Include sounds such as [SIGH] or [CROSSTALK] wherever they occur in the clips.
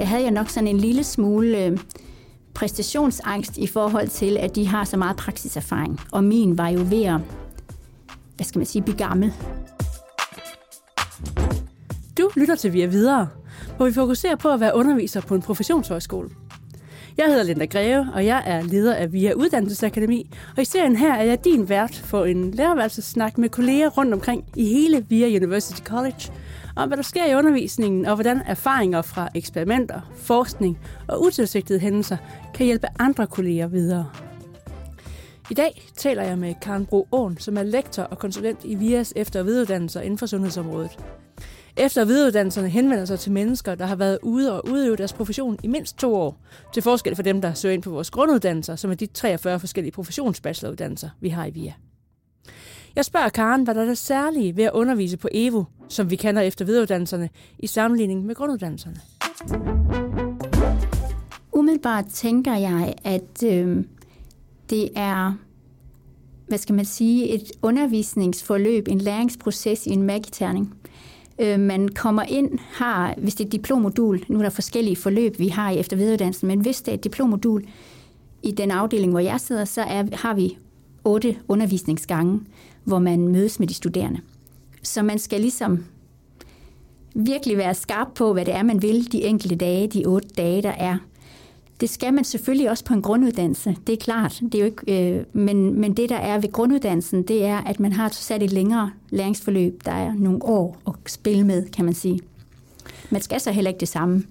der havde jeg nok sådan en lille smule øh, præstationsangst i forhold til, at de har så meget praksiserfaring. Og min var jo ved at, hvad skal man sige, blive gammel. Du lytter til Via Videre, hvor vi fokuserer på at være underviser på en professionshøjskole. Jeg hedder Linda Greve, og jeg er leder af VIA Uddannelsesakademi, og i serien her er jeg din vært for en lærerværelsesnak med kolleger rundt omkring i hele VIA University College, om hvad der sker i undervisningen, og hvordan erfaringer fra eksperimenter, forskning og utilsigtede hændelser kan hjælpe andre kolleger videre. I dag taler jeg med Karen Bro Åen, som er lektor og konsulent i VIAs efter- og videreuddannelser inden for sundhedsområdet. Efter- og videreuddannelserne henvender sig til mennesker, der har været ude og udøve deres profession i mindst to år, til forskel for dem, der søger ind på vores grunduddannelser, som er de 43 forskellige professionsbacheloruddannelser, vi har i VIA. Jeg spørger Karen, hvad der er det særlige ved at undervise på EVO, som vi kender efter videreuddannelserne, i sammenligning med grunduddannelserne. Umiddelbart tænker jeg, at øh, det er, hvad skal man sige, et undervisningsforløb, en læringsproces i en magiterning. Øh, man kommer ind, har, hvis det er et diplomodul, nu er der forskellige forløb, vi har i efter videreuddannelsen, men hvis det er et diplomodul i den afdeling, hvor jeg sidder, så er, har vi otte undervisningsgange, hvor man mødes med de studerende. Så man skal ligesom virkelig være skarp på, hvad det er, man vil de enkelte dage, de otte dage, der er. Det skal man selvfølgelig også på en grunduddannelse, det er klart. Det er jo ikke, øh, men, men det, der er ved grunduddannelsen, det er, at man har sat et længere læringsforløb. Der er nogle år at spille med, kan man sige. Man skal så heller ikke det samme.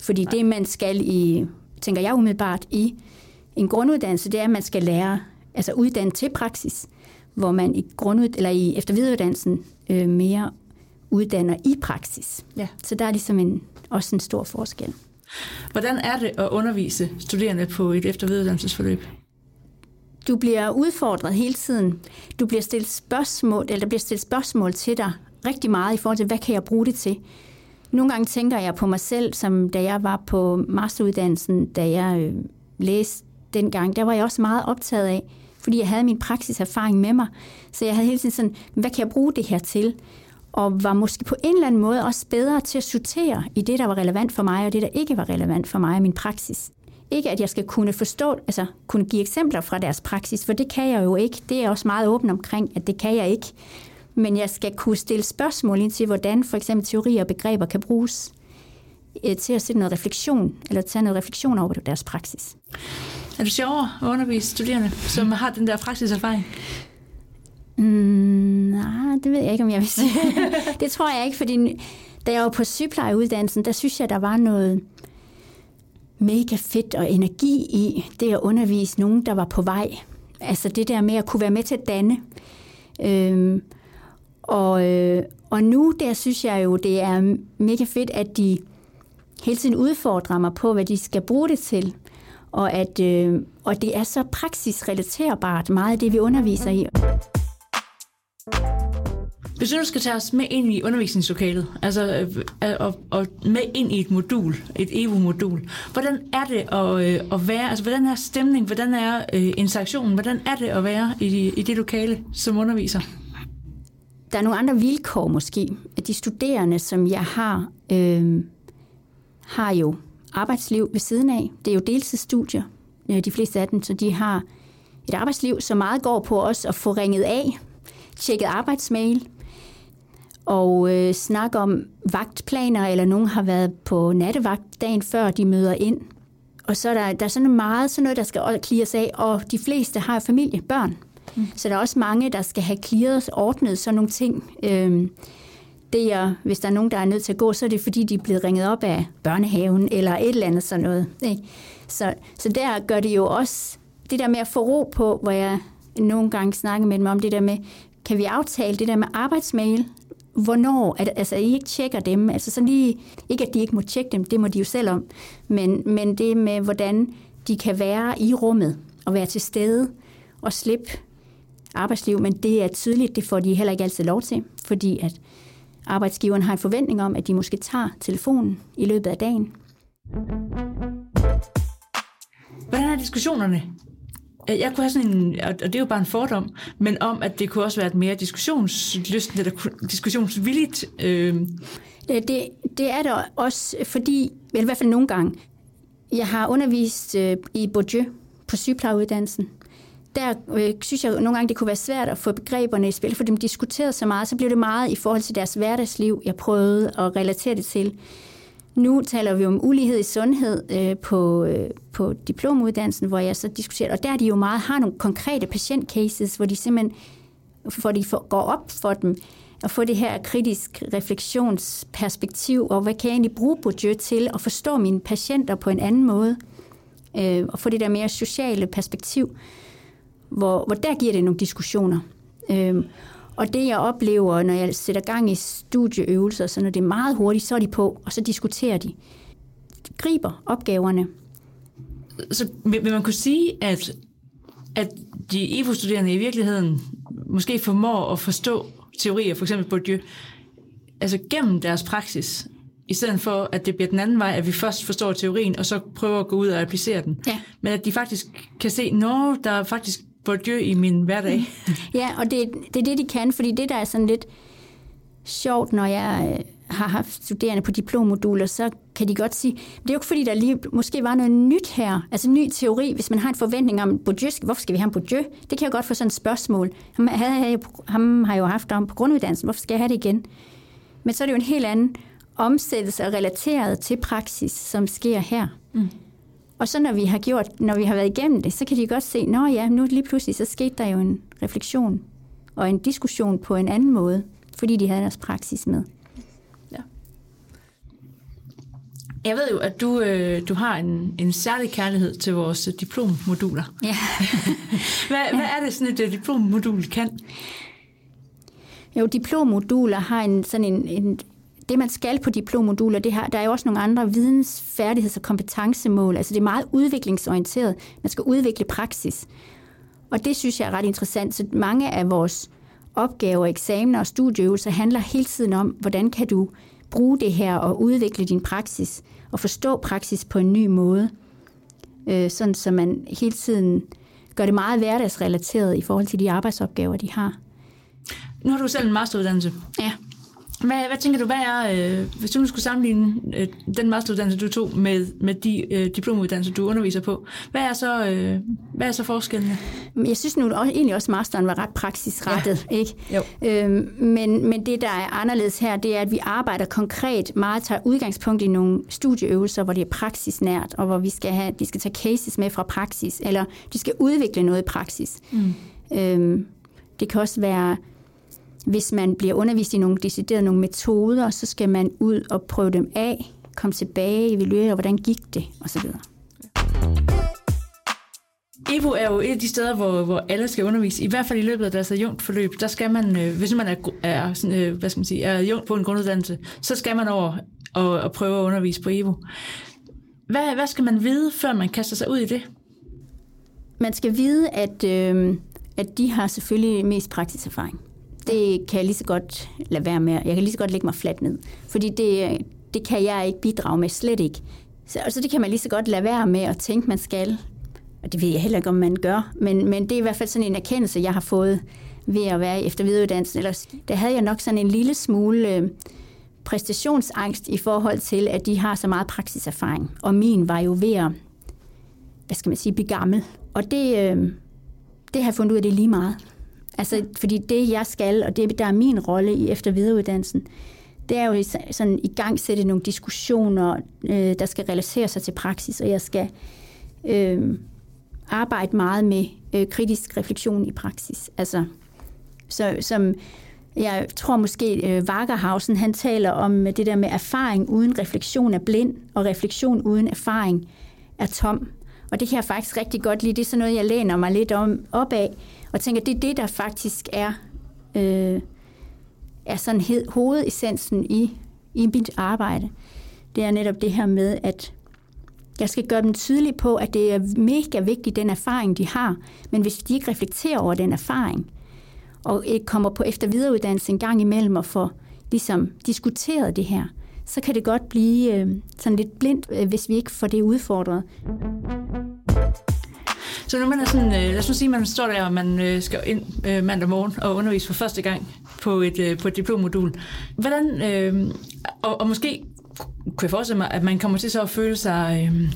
Fordi det, man skal i, tænker jeg umiddelbart, i en grunduddannelse, det er, at man skal lære, altså uddanne til praksis, hvor man i, grundud, eller i eftervidereuddannelsen øh, mere uddanner i praksis. Ja. Så der er ligesom en, også en stor forskel. Hvordan er det at undervise studerende på et eftervidereuddannelsesforløb? Du bliver udfordret hele tiden. Du bliver stillet spørgsmål, eller der bliver stillet spørgsmål til dig rigtig meget i forhold til, hvad kan jeg bruge det til? Nogle gange tænker jeg på mig selv, som da jeg var på masteruddannelsen, da jeg øh, læste dengang, der var jeg også meget optaget af, fordi jeg havde min praksiserfaring med mig. Så jeg havde hele tiden sådan, hvad kan jeg bruge det her til? og var måske på en eller anden måde også bedre til at sortere i det, der var relevant for mig, og det, der ikke var relevant for mig og min praksis. Ikke at jeg skal kunne forstå, altså kunne give eksempler fra deres praksis, for det kan jeg jo ikke. Det er jeg også meget åben omkring, at det kan jeg ikke. Men jeg skal kunne stille spørgsmål ind til, hvordan for eksempel teorier og begreber kan bruges øh, til at sætte noget refleksion, eller tage noget refleksion over deres praksis. Er det sjovere at undervise studerende, som har den der praksiserfaring? Mm, nej, det ved jeg ikke, om jeg vil sige. [LAUGHS] det tror jeg ikke, fordi da jeg var på sygeplejeuddannelsen, der synes jeg, der var noget mega fedt og energi i det at undervise nogen, der var på vej. Altså det der med at kunne være med til at danne. Øhm, og, øh, og nu der synes jeg jo, det er mega fedt, at de hele tiden udfordrer mig på, hvad de skal bruge det til. Og, at, øh, og det er så praksisrelaterbart meget af det, vi underviser i. Hvis du skal tage os med ind i undervisningslokalet, altså øh, og, og med ind i et modul, et EVO-modul, hvordan er det at, øh, at være, altså hvordan er stemning, hvordan er øh, interaktionen, hvordan er det at være i, i det lokale som underviser? Der er nogle andre vilkår måske. At de studerende, som jeg har, øh, har jo arbejdsliv ved siden af. Det er jo deltidsstudier, de fleste af dem, så de har et arbejdsliv, som meget går på os at få ringet af, tjekket arbejdsmail, og øh, snakke om vagtplaner, eller nogen har været på nattevagt dagen før de møder ind. Og så er der, der er sådan meget sådan noget, der skal klires af, og de fleste har familie, børn. Mm. Så der er også mange, der skal have clearet, ordnet sådan nogle ting. Øhm, det er, hvis der er nogen, der er nødt til at gå, så er det fordi, de er blevet ringet op af børnehaven, eller et eller andet sådan noget. Ikke? Så, så der gør det jo også, det der med at få ro på, hvor jeg nogle gange snakker med dem om det der med, kan vi aftale det der med arbejdsmail, hvornår, at, altså I ikke tjekker dem, altså sådan lige, ikke at de ikke må tjekke dem, det må de jo selv om, men, men det med, hvordan de kan være i rummet og være til stede og slippe arbejdsliv, men det er tydeligt, det får de heller ikke altid lov til, fordi at arbejdsgiveren har en forventning om, at de måske tager telefonen i løbet af dagen. Hvordan er diskussionerne jeg kunne have sådan en, og det er jo bare en fordom, men om, at det kunne også være et mere diskussionslysten eller diskussionsvilligt. Øh. Det, det, det er der også, fordi, eller i hvert fald nogle gange, jeg har undervist øh, i Bourdieu på sygeplejeuddannelsen. Der øh, synes jeg nogle gange, det kunne være svært at få begreberne i spil, for de diskuterede så meget, så blev det meget i forhold til deres hverdagsliv, jeg prøvede at relatere det til. Nu taler vi om ulighed i sundhed øh, på, øh, på diplomuddannelsen, hvor jeg så diskuterer, og der er de jo meget, har nogle konkrete patientcases, hvor de simpelthen, hvor de får, går op for dem, at få det her kritisk refleksionsperspektiv, og hvad kan jeg egentlig bruge budget til at forstå mine patienter på en anden måde, øh, og få det der mere sociale perspektiv, hvor, hvor der giver det nogle diskussioner. Øh, og det jeg oplever, når jeg sætter gang i studieøvelser, så når det er meget hurtigt, så er de på, og så diskuterer de. de griber opgaverne. Så vil man kunne sige, at, at de EVO-studerende i virkeligheden måske formår at forstå teorier, for eksempel Bourdieu, altså gennem deres praksis, i stedet for, at det bliver den anden vej, at vi først forstår teorien, og så prøver at gå ud og applicere den. Ja. Men at de faktisk kan se, når der er faktisk Bourdieu i min hverdag. Mm. Ja, og det, det er det, de kan, fordi det, der er sådan lidt sjovt, når jeg øh, har haft studerende på diplommoduler, så kan de godt sige, det er jo ikke fordi, der lige måske var noget nyt her, altså ny teori, hvis man har en forventning om Bourdieu, hvorfor skal vi have en Bourdieu? Det kan jeg godt få sådan et spørgsmål. Ham, havde jeg, ham har jeg jo haft om på grunduddannelsen, hvorfor skal jeg have det igen? Men så er det jo en helt anden omsættelse og relateret til praksis, som sker her. Mm. Og så når vi har gjort, når vi har været igennem det, så kan de godt se, nå ja, nu lige pludselig, så skete der jo en refleksion og en diskussion på en anden måde, fordi de havde deres praksis med. Ja. Jeg ved jo, at du, øh, du har en, en særlig kærlighed til vores diplommoduler. Ja. [LAUGHS] hvad, ja. hvad er det sådan et diplommodul kan? Jo, diplommoduler har en, sådan en, en det, man skal på diplommoduler, det har, der er jo også nogle andre videns-, færdigheds- og kompetencemål. Altså det er meget udviklingsorienteret. Man skal udvikle praksis. Og det synes jeg er ret interessant. Så mange af vores opgaver, eksamener og studieøvelser handler hele tiden om, hvordan kan du bruge det her og udvikle din praksis og forstå praksis på en ny måde. Øh, sådan så man hele tiden gør det meget hverdagsrelateret i forhold til de arbejdsopgaver, de har. Nu har du selv en masteruddannelse. Ja. Hvad, hvad tænker du, hvad er, øh, hvis du nu skulle sammenligne øh, den masteruddannelse, du tog med, med de øh, diplomuddannelser, du underviser på, hvad er så, øh, hvad er så forskellene? Jeg synes nu også, egentlig også, at masteren var ret praksisrettet. Ja. Ikke? Jo. Øhm, men, men det, der er anderledes her, det er, at vi arbejder konkret meget, tager udgangspunkt i nogle studieøvelser, hvor det er praksisnært, og hvor vi skal have, de skal tage cases med fra praksis, eller de skal udvikle noget i praksis. Mm. Øhm, det kan også være hvis man bliver undervist i nogle deciderede nogle metoder, så skal man ud og prøve dem af, komme tilbage, evaluere, hvordan gik det, osv. EVO er jo et af de steder, hvor, hvor alle skal undervise, i hvert fald i løbet af deres adjunktforløb. Der skal man, øh, hvis man er, er, sådan, øh, hvad skal man sige, er adjunkt på en grunduddannelse, så skal man over og, og prøve at undervise på EVO. Hvad, hvad skal man vide, før man kaster sig ud i det? Man skal vide, at, øh, at de har selvfølgelig mest praksiserfaring det kan jeg lige så godt lade være med. Jeg kan lige så godt lægge mig fladt ned. Fordi det, det kan jeg ikke bidrage med, slet ikke. Så altså, det kan man lige så godt lade være med at tænke, man skal. Og det ved jeg heller ikke, om man gør. Men, men det er i hvert fald sådan en erkendelse, jeg har fået ved at være efter videreuddannelsen. Ellers, der havde jeg nok sådan en lille smule øh, præstationsangst i forhold til, at de har så meget praksiserfaring. Og min var jo ved at, hvad skal man sige, blive gammel. Og det, øh, det har jeg fundet ud af, det lige meget. Altså, fordi det, jeg skal, og det, der er min rolle i efter videreuddannelsen, det er jo sådan i gang sætte nogle diskussioner, øh, der skal relatere sig til praksis, og jeg skal øh, arbejde meget med øh, kritisk refleksion i praksis. Altså, så, som jeg tror måske, øh, Wagerhausen, han taler om det der med erfaring uden refleksion er blind, og refleksion uden erfaring er tom. Og det kan jeg faktisk rigtig godt lide. Det er sådan noget, jeg læner mig lidt om, op af. Og tænker, det er det, der faktisk er, øh, er sådan hed, hovedessensen i, i mit arbejde. Det er netop det her med, at jeg skal gøre dem tydeligt på, at det er mega vigtigt, den erfaring, de har. Men hvis de ikke reflekterer over den erfaring, og ikke kommer på efter videreuddannelse en gang imellem og får ligesom diskuteret det her, så kan det godt blive øh, sådan lidt blindt, øh, hvis vi ikke får det udfordret. Så når man er sådan, øh, lad os nu sige, at man står der, og man øh, skal ind øh, mandag morgen og undervise for første gang på et, øh, på et diplommodul. Hvordan, øh, og, og måske kunne jeg forestille mig, at man kommer til så at føle sig øh,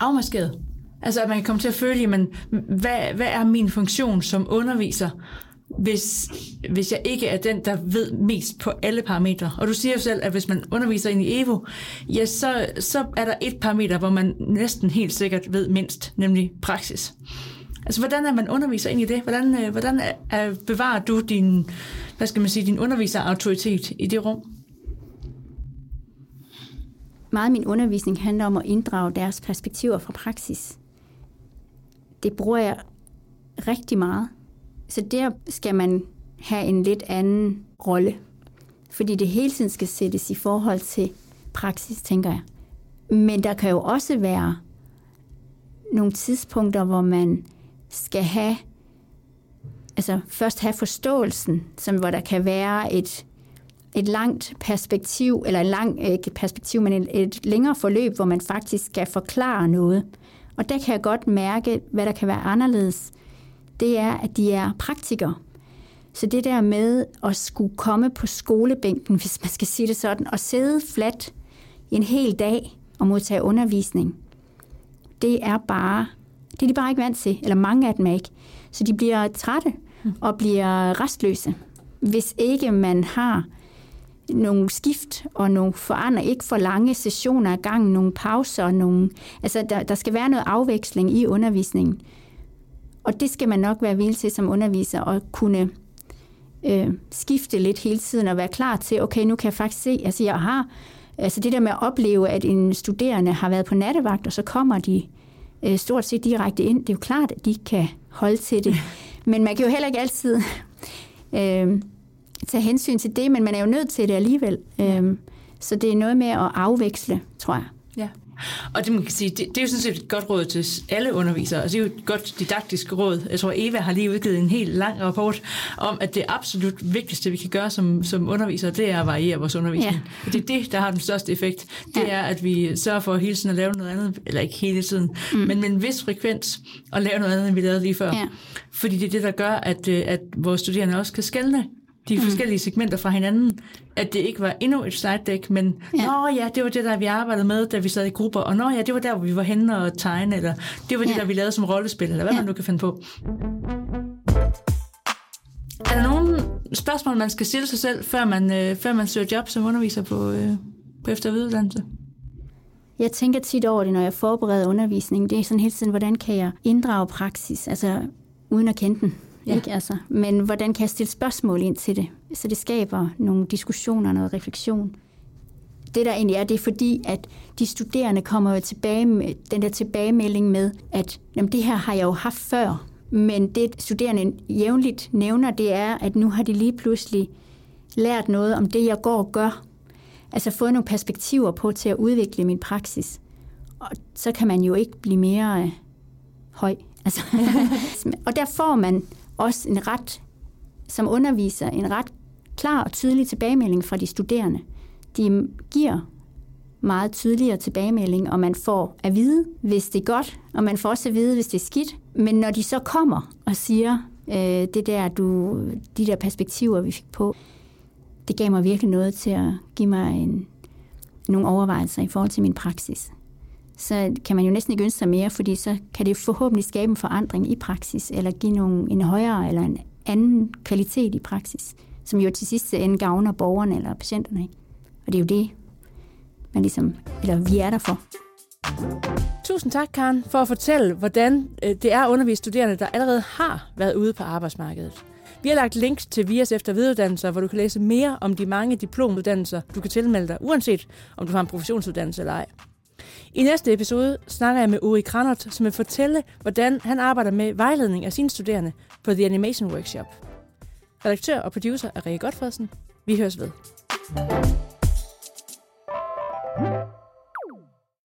afmaskeret. Altså at man kan komme til at føle, jamen, hvad, hvad er min funktion som underviser? Hvis, hvis jeg ikke er den, der ved mest på alle parametre. Og du siger jo selv, at hvis man underviser ind i EVO, ja, så, så er der et parameter, hvor man næsten helt sikkert ved mindst, nemlig praksis. Altså, hvordan er man underviser ind i det? Hvordan, øh, hvordan er, bevarer du din, hvad skal man sige, din underviserautoritet i det rum? Meget af min undervisning handler om at inddrage deres perspektiver fra praksis. Det bruger jeg rigtig meget. Så der skal man have en lidt anden rolle, fordi det hele tiden skal sættes i forhold til praksis, tænker jeg. Men der kan jo også være nogle tidspunkter, hvor man skal have, altså først have forståelsen, som hvor der kan være et, et langt perspektiv, eller et lang, ikke perspektiv, men et, et længere forløb, hvor man faktisk skal forklare noget. Og der kan jeg godt mærke, hvad der kan være anderledes det er, at de er praktikere. Så det der med at skulle komme på skolebænken, hvis man skal sige det sådan, og sidde fladt en hel dag og modtage undervisning, det er bare, det er de bare ikke vant til, eller mange af dem er ikke. Så de bliver trætte og bliver restløse, hvis ikke man har nogle skift og nogle forandre, ikke for lange sessioner af gangen, nogle pauser, nogle, altså der, der skal være noget afveksling i undervisningen. Og det skal man nok være villig til som underviser at kunne øh, skifte lidt hele tiden og være klar til, okay, nu kan jeg faktisk se, altså jeg har, altså det der med at opleve, at en studerende har været på nattevagt, og så kommer de øh, stort set direkte ind, det er jo klart, at de kan holde til det. [LAUGHS] Men man kan jo heller ikke altid øh, tage hensyn til det, men man er jo nødt til det alligevel. Øh, så det er noget med at afveksle, tror jeg. Og det, man kan sige, det, det er jo sådan set et godt råd til alle undervisere. Altså, det er jo et godt didaktisk råd. Jeg tror, Eva har lige udgivet en helt lang rapport om, at det absolut vigtigste, vi kan gøre som, som undervisere, det er at variere vores undervisning. Ja. Det er det, der har den største effekt. Det ja. er, at vi sørger for hele tiden at lave noget andet, eller ikke hele tiden, mm. men med en vis frekvens, og lave noget andet, end vi lavede lige før. Ja. Fordi det er det, der gør, at, øh, at vores studerende også kan skelne de mm. forskellige segmenter fra hinanden, at det ikke var endnu et slide deck, men ja. nå ja, det var det, der vi arbejdede med, da vi sad i grupper, og nå ja, det var der, hvor vi var henne og tegne, eller det var det, ja. der vi lavede som rollespil, eller hvad ja. man nu kan finde på. Er der nogle spørgsmål, man skal stille sig selv, før man, øh, før man søger job som underviser på, øh, på efter- og Jeg tænker tit over det, når jeg forbereder undervisning. Det er sådan hele tiden, hvordan kan jeg inddrage praksis, altså uden at kende den. Ja. Ikke? Altså, men hvordan kan jeg stille spørgsmål ind til det? Så det skaber nogle diskussioner, noget refleksion. Det der egentlig er, det er fordi, at de studerende kommer jo tilbage med den der tilbagemelding med, at jamen, det her har jeg jo haft før. Men det studerende jævnligt nævner, det er, at nu har de lige pludselig lært noget om det, jeg går og gør. Altså fået nogle perspektiver på til at udvikle min praksis. Og så kan man jo ikke blive mere øh, høj. Altså, [LAUGHS] [LAUGHS] og der får man også en ret, som underviser, en ret klar og tydelig tilbagemelding fra de studerende. De giver meget tydeligere tilbagemelding, og man får at vide, hvis det er godt, og man får også at vide, hvis det er skidt. Men når de så kommer og siger, øh, det der, du, de der perspektiver, vi fik på, det gav mig virkelig noget til at give mig en, nogle overvejelser i forhold til min praksis. Så kan man jo næsten ikke ønske sig mere, fordi så kan det forhåbentlig skabe en forandring i praksis, eller give nogle, en højere eller en anden kvalitet i praksis, som jo til sidst ende gavner borgerne eller patienterne. Ikke? Og det er jo det, man ligesom, eller vi er der for. Tusind tak, Karen, for at fortælle, hvordan øh, det er at undervise studerende, der allerede har været ude på arbejdsmarkedet. Vi har lagt links til VIAs efter videreuddannelser, hvor du kan læse mere om de mange diplomuddannelser, du kan tilmelde dig, uanset om du har en professionsuddannelse eller ej. I næste episode snakker jeg med Uri Kranert, som vil fortælle, hvordan han arbejder med vejledning af sine studerende på The Animation Workshop. Redaktør og producer er Rikke Godfredsen. Vi høres ved.